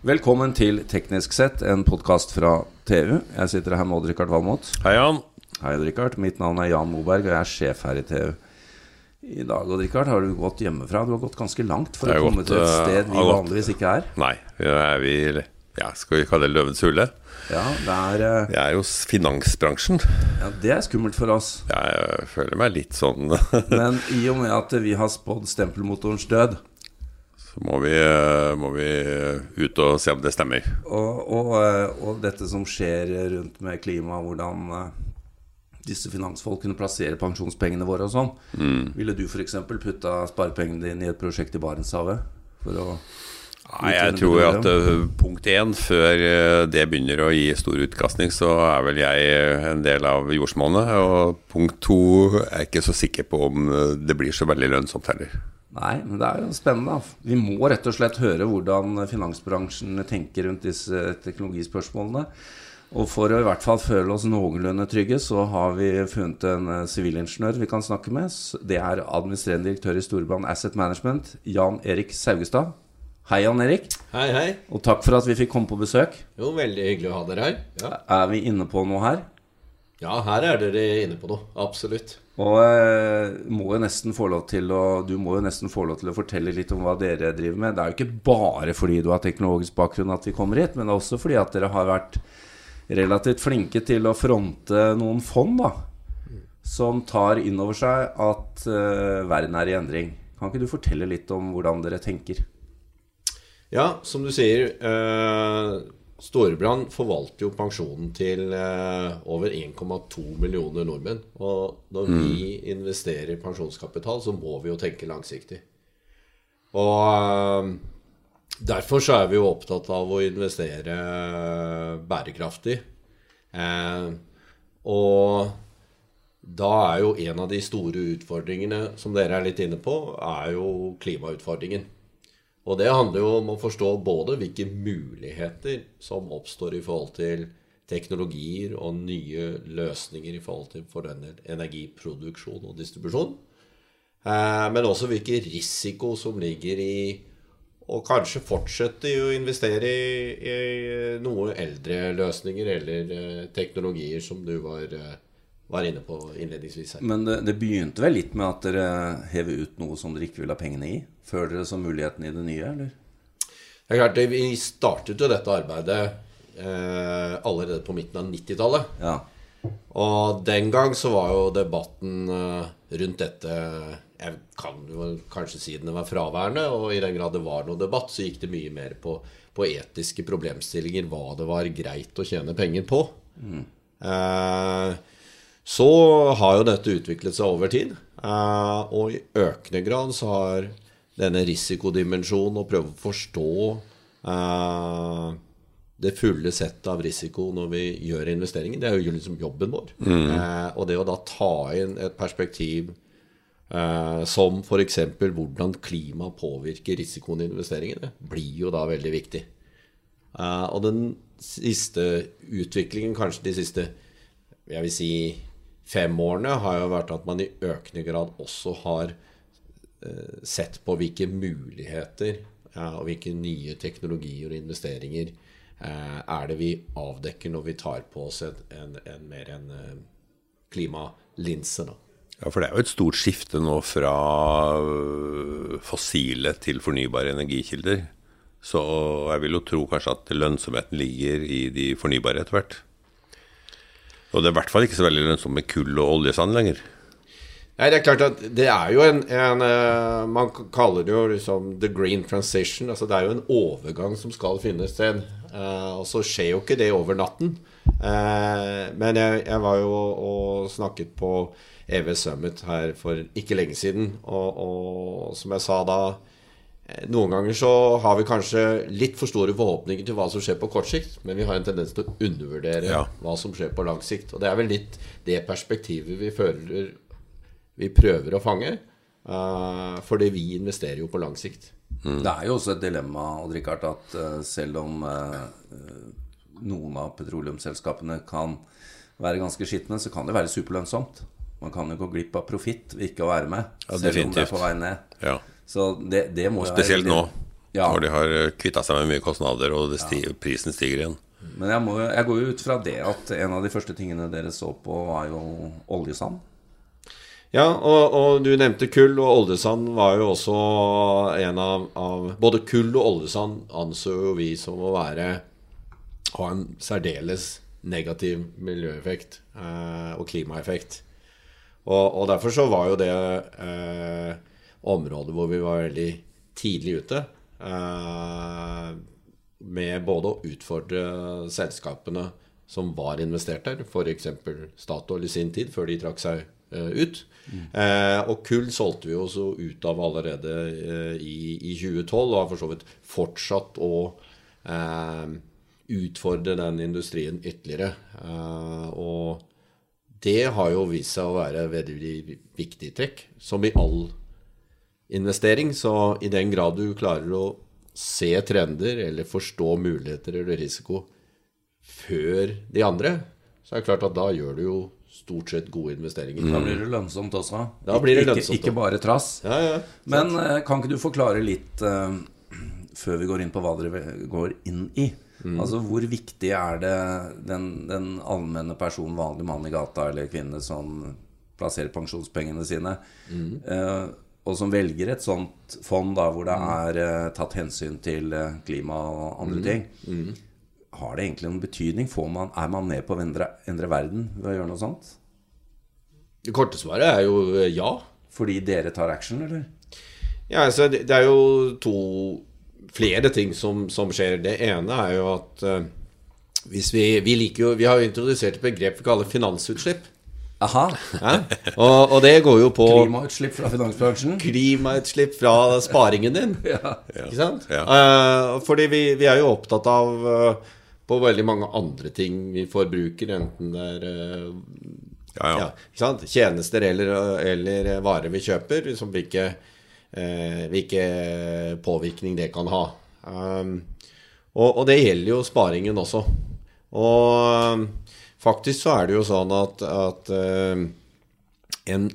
Velkommen til Teknisk sett, en podkast fra TU. Jeg sitter her med Odd-Rikard Valmot. Hei, Jan. Hei, Odd-Rikard. Mitt navn er Jan Moberg, og jeg er sjef her i TU. I dag Odd-Rikard, har du gått hjemmefra. Du har gått ganske langt for å komme gått, til et eh, sted vi vanligvis ikke er. Nei, er vi ja, Skal vi kalle det Løvens hule? Ja, det er, eh, er jo finansbransjen. ja, det er skummelt for oss. Jeg føler meg litt sånn Men i og med at vi har spådd stempelmotorens død, Så må vi, eh, må vi ut og se om det stemmer. og, og, eh, og dette som skjer rundt med klima, hvordan eh, disse finansfolkene plasserer pensjonspengene våre og sånn. Mm. Ville du f.eks. putta sparepengene dine i et prosjekt i Barentshavet? For å Nei, jeg tror at eh, punkt én, før eh, det begynner å gi stor utkastning, så er vel jeg eh, en del av jordsmonnet. Og punkt to er jeg ikke så sikker på om eh, det blir så veldig lønnsomt heller. Nei, men det er jo spennende. Vi må rett og slett høre hvordan finansbransjen tenker rundt disse teknologispørsmålene. Og for å i hvert fall føle oss noenlunde trygge, så har vi funnet en eh, sivilingeniør vi kan snakke med. Det er administrerende direktør i Storebrand Asset Management, Jan Erik Saugestad. Hei, Jan Erik. Hei, hei. Og takk for at vi fikk komme på besøk. Jo, veldig hyggelig å ha dere her. Ja, Er vi inne på noe her? ja her er dere inne på noe. Absolutt. Og eh, må jo nesten få lov til å, du må jo nesten få lov til å fortelle litt om hva dere driver med. Det er jo ikke bare fordi du har teknologisk bakgrunn at vi kommer hit, men også fordi at dere har vært relativt flinke til å fronte noen fond da, som tar inn over seg at eh, verden er i endring. Kan ikke du fortelle litt om hvordan dere tenker? Ja, som du sier, eh, Storebrand forvalter jo pensjonen til eh, over 1,2 millioner nordmenn. Og når vi investerer pensjonskapital, så må vi jo tenke langsiktig. Og eh, derfor så er vi jo opptatt av å investere bærekraftig. Eh, og da er jo en av de store utfordringene som dere er litt inne på, er jo klimautfordringen. Og det handler jo om å forstå både hvilke muligheter som oppstår i forhold til teknologier og nye løsninger i forhold til for denne energiproduksjon og distribusjon. Eh, men også hvilke risiko som ligger i å kanskje fortsette å investere i, i noe eldre løsninger eller eh, teknologier som du var, eh, var inne på innledningsvis her. Men det, det begynte vel litt med at dere hever ut noe som dere ikke vil ha pengene i? Før dere så muligheten i det nye, eller? Det er klart, Vi startet jo dette arbeidet eh, allerede på midten av 90-tallet. Ja. Og den gang så var jo debatten eh, rundt dette Jeg kan jo kanskje si den var fraværende, og i den grad det var noe debatt, så gikk det mye mer på, på etiske problemstillinger, hva det var greit å tjene penger på. Eh, så har jo dette utviklet seg over tid, eh, og i økende grad så har denne risikodimensjonen å prøve å forstå eh, det fulle settet av risiko når vi gjør investeringer. Det er jo liksom jobben vår. Mm. og det å da ta inn et perspektiv eh, som f.eks. hvordan klima påvirker risikoen i investeringene, blir jo da veldig viktig. Eh, og den siste utviklingen, kanskje de siste jeg vil si fem årene, har jo vært at man i økende grad også har eh, sett på hvilke muligheter ja, og hvilke nye teknologier og investeringer eh, er det vi avdekker når vi tar på oss en, en, en mer en eh, klimalinse. Da. Ja, for det er jo et stort skifte nå fra øh, fossile til fornybare energikilder. Så jeg vil jo tro kanskje at lønnsomheten ligger i de fornybare etter hvert. Og det er i hvert fall ikke så veldig lønnsomt med kull og oljesand lenger. Nei, det er klart at det er jo en, en eh, Man kaller det jo liksom the green transition. altså Det er jo en overgang som skal finne sted. Eh, og så skjer jo ikke det over natten. Eh, men jeg, jeg var jo og snakket på EV Summit her for ikke lenge siden. Og, og som jeg sa da Noen ganger så har vi kanskje litt for store forhåpninger til hva som skjer på kort sikt, men vi har en tendens til å undervurdere Ja. hva som skjer på lang sikt. Og det er vel litt det perspektivet vi føler vi prøver å fange. Uh, fordi vi investerer jo på lang sikt. Det er jo også et dilemma Odd Rikard, at uh, selv om eh, noen av petroleumsselskapene kan være ganske skitne, så kan det være superlønnsomt. Man kan jo gå glipp av profitt ved ikke å være med, Ja, selv om det er på vei ned. Ja. Så det, det må jo være Spesielt nå. Ja. Når de har kvitta seg med mye kostnader, og det ja. prisen stiger igjen. Men jeg, må, jeg går jo ut fra det at en av de første tingene dere så på, var jo oljesand. Ja, og, og du nevnte kull, og oljesand var jo også en av, av Både kull og oljesand anså jo vi som å være ha en særdeles negativ miljøeffekt eh, og klimaeffekt. Og, og, derfor så var jo det eh, området hvor vi var veldig tidlig ute. Eh, med både å utfordre selskapene som var investert der, f.eks. Statoil i sin tid, før de trakk seg uh, ut. Mm. Eh, og kull solgte vi også ut av allerede eh, i, i, 2012, og har for så vidt fortsatt å utfordre den industrien ytterligere. og det har jo vist seg å være veldig viktig trekk, som i all investering. Så i den grad du klarer å se trender eller forstå muligheter eller risiko før de andre, så er det klart at da gjør du jo stort sett gode investeringer. Da blir det lønnsomt også. Da blir det lønnsomt Ikke, ikke bare trass. Ja, ja, Men uh, kan ikke du forklare litt uh, før vi går inn på hva dere går inn i? Mm. Altså Hvor viktig er det den, den allmenne person, vanlig mann i gata eller kvinne som plasserer pensjonspengene sine, mm. uh, og som velger et sånt fond da, hvor det mm. er uh, tatt hensyn til uh, klima og andre mm. ting, mm. har det egentlig noen betydning? Man, er man med på å endre, endre, verden ved å gjøre noe sånt? Det korte svaret er jo uh, ja. Fordi dere tar action, eller? Ja, altså det, det er jo to flere ting som, som, skjer. Det ene er jo at hvis vi, vi liker jo Vi har jo introdusert et begrep vi kaller finansutslipp. Aha. Ja? Og, og, det går jo på Klimautslipp fra finansbransjen? Klimautslipp fra sparingen din. ja. Ikke sant? Ja. Uh, fordi vi, vi, er jo opptatt av uh, på veldig mange andre ting vi forbruker, enten det er uh, ja, ja. ikke sant? tjenester eller, eller, varer vi kjøper, liksom hvilke, hvilke påvirkning det kan ha. Um, og, og, det gjelder jo sparingen også. Og Faktisk så er det jo sånn at, at uh, en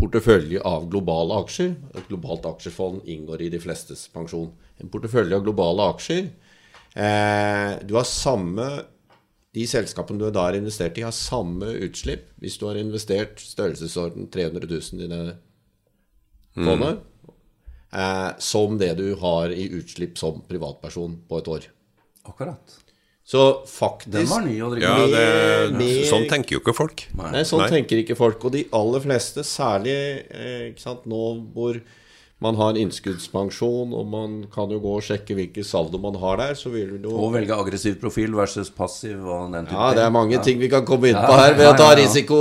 portefølje av globale aksjer Et globalt aksjefond inngår i de flestes pensjon. En portefølje av globale aksjer uh, Du har samme De selskapene du da har investert i, har samme utslipp hvis du har investert størrelsesorden 300 000 i det fondet, mm. uh, som det du har i utslipp som privatperson på et år. Akkurat. Så faktisk Den var ny å drikke ja, det, med, Sånn tenker jo ikke folk. Nei, nei sånn nei. tenker ikke folk. Og de aller fleste, særlig eh, sant, nå hvor man har innskuddspensjon, og man kan jo gå og sjekke hvilken saldo man har der, så vil du Og velge aggressiv profil versus passiv og den type Ja, det er mange ja. ting vi kan komme inn på her ved å ta risiko,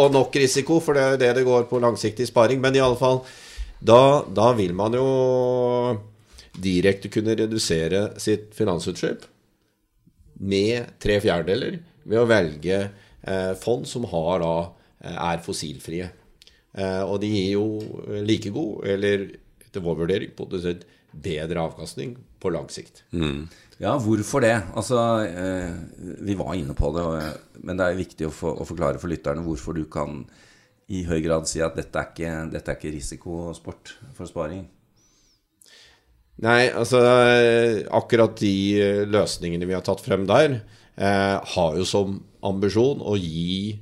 og nok risiko, for det er det det går på langsiktig sparing. Men i alle fall, da, da vil man jo direkte kunne redusere sitt finansutslipp med tre fjerdedeler ved å velge eh, fond som har da, eh, er fossilfrie. Eh, og de gir jo like god, eller etter vår vurdering, potensielt bedre avkastning på lang sikt. Mm. Ja, hvorfor det? Altså, eh, vi var inne på det, og, men det er viktig å, for, å, forklare for lytterne hvorfor du kan i høy grad si at dette er ikke, dette er ikke risikosport for sparing. Nei, altså akkurat de eh, løsningene vi har tatt frem der, eh, har jo som ambisjon å gi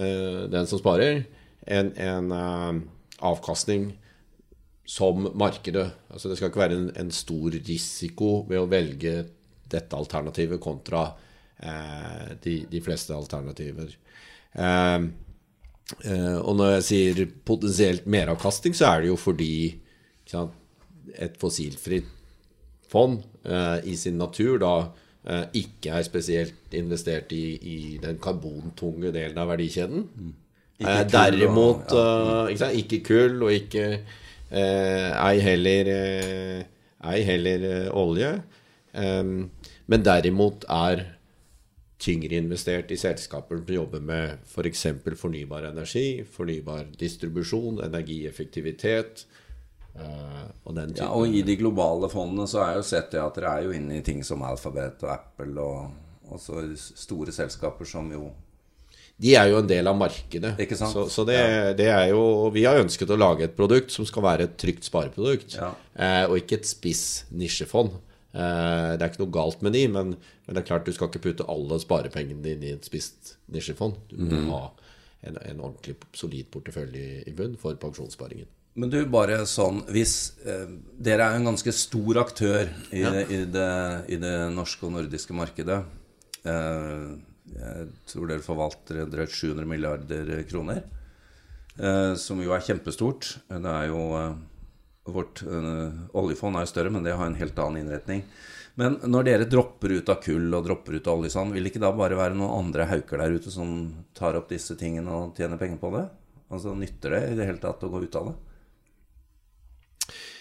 eh, den som sparer, en, en eh, avkastning som markedet. Altså det skal ikke være en, en, stor risiko ved å velge dette alternativet kontra eh, de, de, fleste alternativer. Eh, og når jeg sier potensielt meravkastning, så er det jo fordi sant, et fossilfritt fond eh, i sin natur da eh, ikke er spesielt investert i, i, den karbontunge delen av verdikjeden. Mm. Eh, derimot og, ja. Ikke, ikke, kull og ikke eh, ei heller, eh, ei heller olje. men derimot er tyngre investert i selskaper som jobber med f.eks. For fornybar energi, fornybar distribusjon, energieffektivitet, Uh, og, ja, og i de globale fondene så har jeg jo sett det at dere er jo inne i ting som Alphabet og Apple og, og store selskaper som jo de er jo en del av markedet. Ikke sant? Så, så det, det er jo Vi har ønsket å lage et produkt som skal være et trygt spareprodukt, Ja. eh, og ikke et spiss nisjefond. Eh, det er ikke noe galt med de, men, men det er klart du skal ikke putte alle sparepengene dine i et spisst nisjefond. Du må ha en, en ordentlig solid portefølje i, i bunn for pensjonssparingen. Men du, bare sånn Hvis eh, Dere er jo en ganske stor aktør i, det, i, det, i det norske og nordiske markedet. Eh, jeg tror dere forvalter drøyt 700 milliarder kroner. Eh, som jo er kjempestort. Det er jo eh, Vårt eh, oljefond er jo større, men det har en helt annen innretning. Men når dere dropper ut av kull og dropper ut av oljesand, vil det ikke da bare være noen andre hauker der ute som tar opp disse tingene og tjener penger på det? Altså Nytter det i det hele tatt å gå ut av det?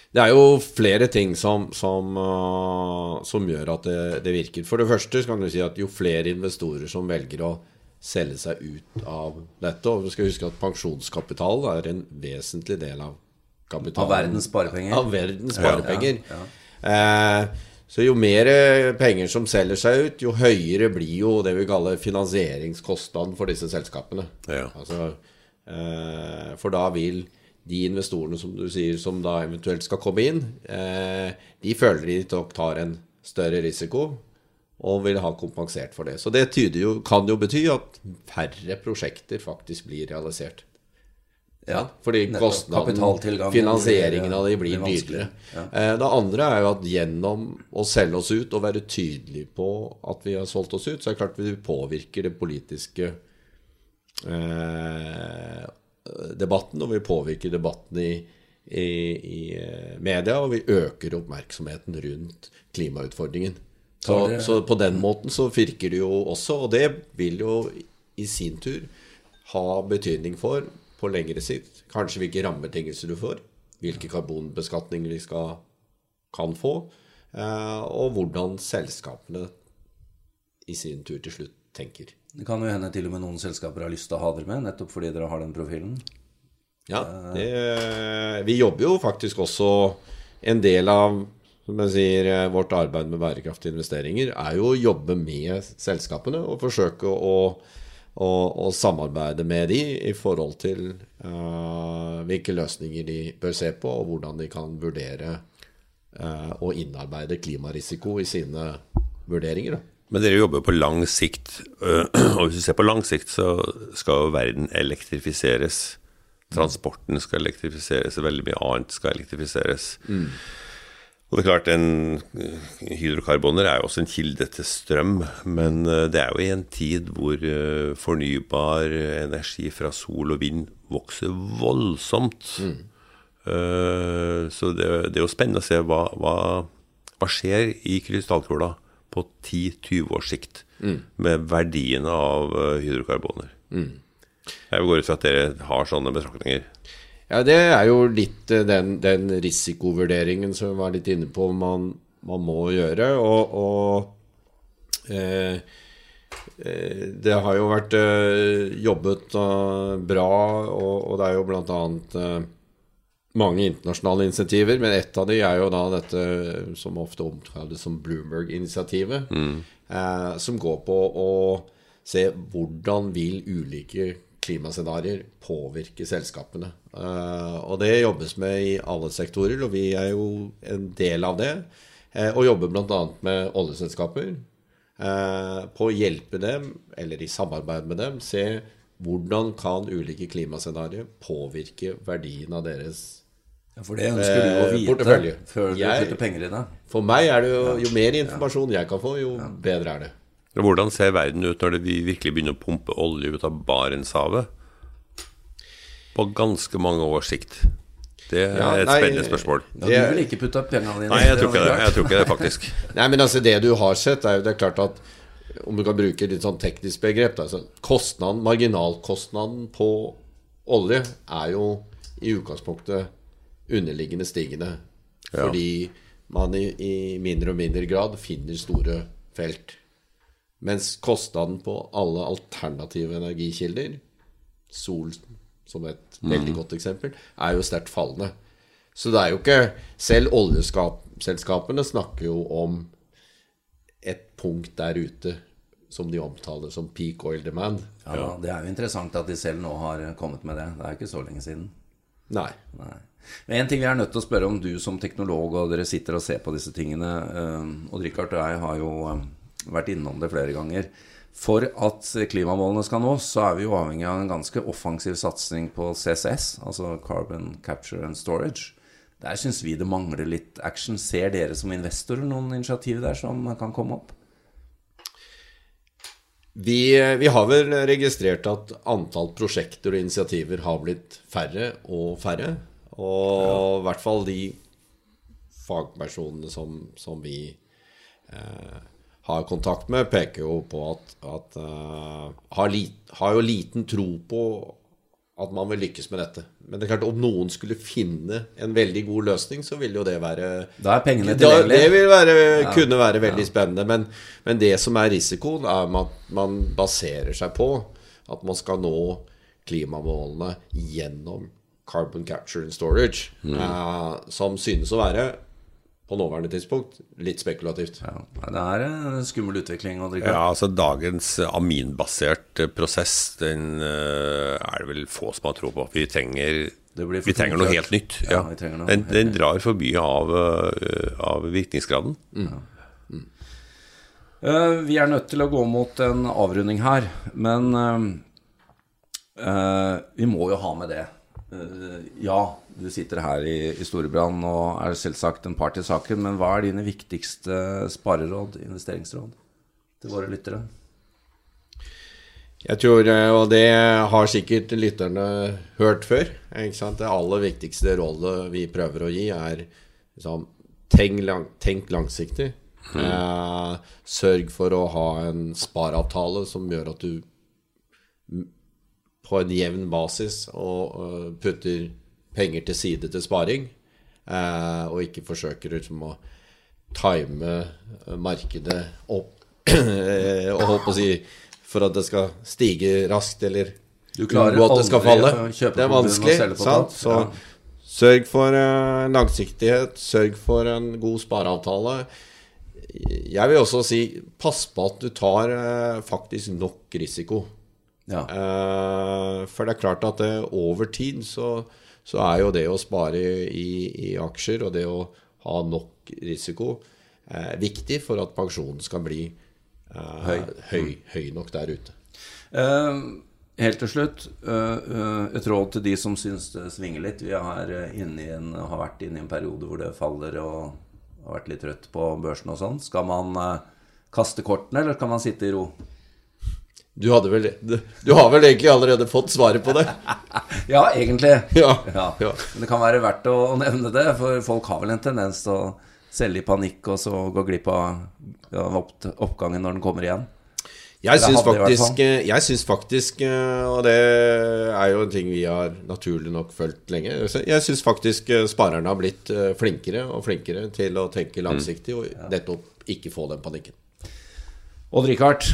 Det er jo flere ting som, som, uh, som gjør at det, det virker. For det første kan du si at jo flere investorer som velger å selge seg ut av dette Og vi skal huske at pensjonskapital er en vesentlig del av kapitalen. Av verdens sparepenger. Av verdens sparepenger. Eh, så jo mer penger som selger seg ut, jo høyere blir jo det vi kaller finansieringskostnaden for disse selskapene. Ja. Altså, eh, for da vil de investorene som du sier som da eventuelt skal komme inn, eh, de føler de tar en større risiko og vil ha kompensert for det. Så det tyder jo, kan jo bety at færre prosjekter faktisk blir realisert. Ja, Fordi kostnaden, finansieringen av det blir blir dyrere. Ja. Det andre er jo at gjennom å selge oss ut og være tydelig på at vi har solgt oss ut, så er det klart vi påvirker det politiske eh, debatten, og vi påvirker debatten i, i, i eh, media, og vi øker oppmerksomheten rundt klimautfordringen. Så, det- så på den måten så virker det jo også, og det vil jo i sin tur ha betydning for på lengre sikt kanskje hvilke rammebetingelser du får, hvilke karbonbeskatninger de skal, kan få, eh, og hvordan selskapene i sin tur til slutt tenker. Det kan jo hende til og med noen selskaper har lyst til å ha dere med, nettopp fordi dere har den profilen. Ja, det, vi jobber jo faktisk også En del av som jeg sier, eh, vårt arbeid med bærekraftige investeringer er jo å jobbe med selskapene og forsøke å, å, å samarbeide med de i forhold til uh, hvilke løsninger de bør se på, og hvordan de kan vurdere uh, og innarbeide klimarisiko i sine vurderinger. Da. Men dere jobber på lang sikt, øh, og hvis du ser på lang sikt, så skal jo verden elektrifiseres. Transporten skal elektrifiseres, og veldig mye annet skal elektrifiseres. Og det er klart, en, Hydrokarboner er jo også en kilde til strøm, men øh, det er jo i en tid hvor øh, fornybar energi fra sol og vind vokser voldsomt. Mm. så det, det er jo spennende å se hva, hva, hva skjer i krystallkula på 10-20 års sikt med verdiene av hydrokarboner. hydrokarboner. Jeg går ut fra at dere har sånne betraktninger. Ja, det er jo litt eh, den, den risikovurderingen som vi var litt inne på man, man må gjøre. Og, og eh, eh, det har jo vært eh, jobbet eh, bra, og, og det er jo blant annet eh, mange internasjonale insentiver, men ett av de er jo da dette som ofte omtales som Bloomberg-initiativet, eh, som går på å se hvordan vil ulike klimascenarioer påvirke selskapene. Eh, og det jobbes med i alle sektorer, og vi er jo en del av det. Eh, og jobber bl.a. med oljeselskaper eh, på å hjelpe dem, eller i samarbeid med dem, se hvordan kan ulike klimascenarioer påvirke verdien av deres for det ønsker du å Eh, vite før du Jeg- putter penger i det. For meg er det jo Jo mer informasjon jeg kan få, jo bedre er det. Hvordan ser verden ut når vi virkelig begynner å pumpe olje ut av Barentshavet? På ganske mange års sikt. Det er Ja, et nei, spennende spørsmål. Ja, du vil ikke putte pengene dine Nei, jeg tror ikke det. Jeg tror ikke det, faktisk. Nei, men altså det du har sett, er jo det er klart at om du kan bruke litt sånn teknisk begrep altså, kostnaden, Marginalkostnaden på olje er jo i utgangspunktet underliggende stigende. Ja. Fordi man i, i mindre og mindre grad finner store felt. Mens kostnaden på alle alternative energikilder, sol som et veldig godt eksempel, er jo sterkt fallende. Så det er jo ikke Selv oljeselskapene snakker jo om et punkt der ute som de omtaler som peak oil demand. Ja, Det er jo interessant at de selv nå har kommet med det. Det er ikke så lenge siden. Nei. Nei. Men En ting vi er nødt til å spørre om, du som teknolog, og dere sitter og ser på disse tingene eh, Og Richard og jeg har jo eh, vært innom det flere ganger. For at klimamålene skal nås, så er vi jo avhengig av en ganske offensiv satsing på CCS, altså Carbon Capture and Storage. Der syns vi det mangler litt action. Ser dere som investorer noen initiativ der som kan komme opp? Vi, vi, har vel registrert at antall prosjekter og initiativer har blitt færre og færre. Og ja. i hvert fall de fagpersonene som, som vi eh, har kontakt med, peker jo på at, at uh, har, lit, har, jo liten tro på at man vil lykkes med dette. Men det er klart om noen skulle finne en veldig god løsning, så vil jo det være Da er pengene tilgjengelige. Det vil være, ja. kunne være veldig ja. spennende. Men, men, det som er risikoen, er at man baserer seg på at man skal nå klimamålene gjennom carbon capture and storage, mm. uh, som synes å være på nåværende tidspunkt litt spekulativt. Ja, det er en skummel utvikling. Ja, altså Dagens aminbasert prosess Den uh, er det vel få som har tro på. Vi trenger, vi trenger noe helt nytt. Ja, ja. Noe den, den, drar for mye av, uh, av virkningsgraden. Mm. Mm. Uh, vi er nødt til å gå mot en avrunding her, men vi må jo ha med det. Ja, du sitter her i, i Storebrand og er selvsagt en part i saken, men hva er dine viktigste spareråd, investeringsråd, til våre lyttere? Jeg tror, eh, og det har sikkert lytterne hørt før Det aller viktigste rådet vi prøver å gi, er liksom, tenk, lang, tenk, langsiktig. Mm. Eh, sørg for å ha en spareavtale som gjør at du på en jevn basis og, og putter penger til side til sparing, eh, og ikke forsøker liksom å time eh, markedet opp og håpe å si for at det skal stige raskt, eller du klarer at det skal falle. Det er vanskelig. sant? Så ja. sørg for uh, langsiktighet. Sørg for en god spareavtale. Jeg vil også si pass på at du tar faktisk nok risiko. Ja. Uh, for det er klart at over tid så så er jo det å spare i, i aksjer og det å ha nok risiko uh, viktig for at pensjonen skal bli uh, høy. Høy, høy. nok der ute. Helt til slutt, et råd til de som syns det svinger litt. Vi en, har vært inne i en periode hvor det faller og har vært litt trøtt på børsen og sånn. Skal man kaste kortene, eller skal man sitte i ro? Du, vel, du, du, har vel egentlig allerede fått svaret på det? ja, egentlig. Ja, ja. ja, Men det kan være verdt å, nevne det, for folk har vel en tendens til å selge i panikk og så gå glipp av ja, oppgangen når den kommer igjen. Jeg syns faktisk, eh, jeg syns faktisk, eh, og det er jo en ting vi har naturlig nok fulgt lenge Jeg syns faktisk eh, sparerne har blitt flinkere og flinkere til å tenke langsiktig og nettopp ikke få den panikken. Odd Rikard,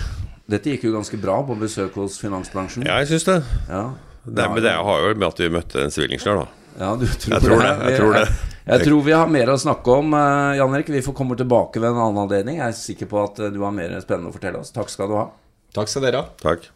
dette gikk jo ganske bra på besøk hos finansbransjen. Ja, jeg syns det. Ja. Nei, men det har jo med at vi møtte en sivilingeniør, da. Ja, du tror jeg tror det. det. Jeg, tror det. Jeg, jeg, tror vi har mer å snakke om. Eh, Jan Erik, vi får komme tilbake ved en annen anledning. Jeg er sikker på at eh, du har mer spennende å fortelle oss. Takk skal du ha. Takk skal dere ha. Takk.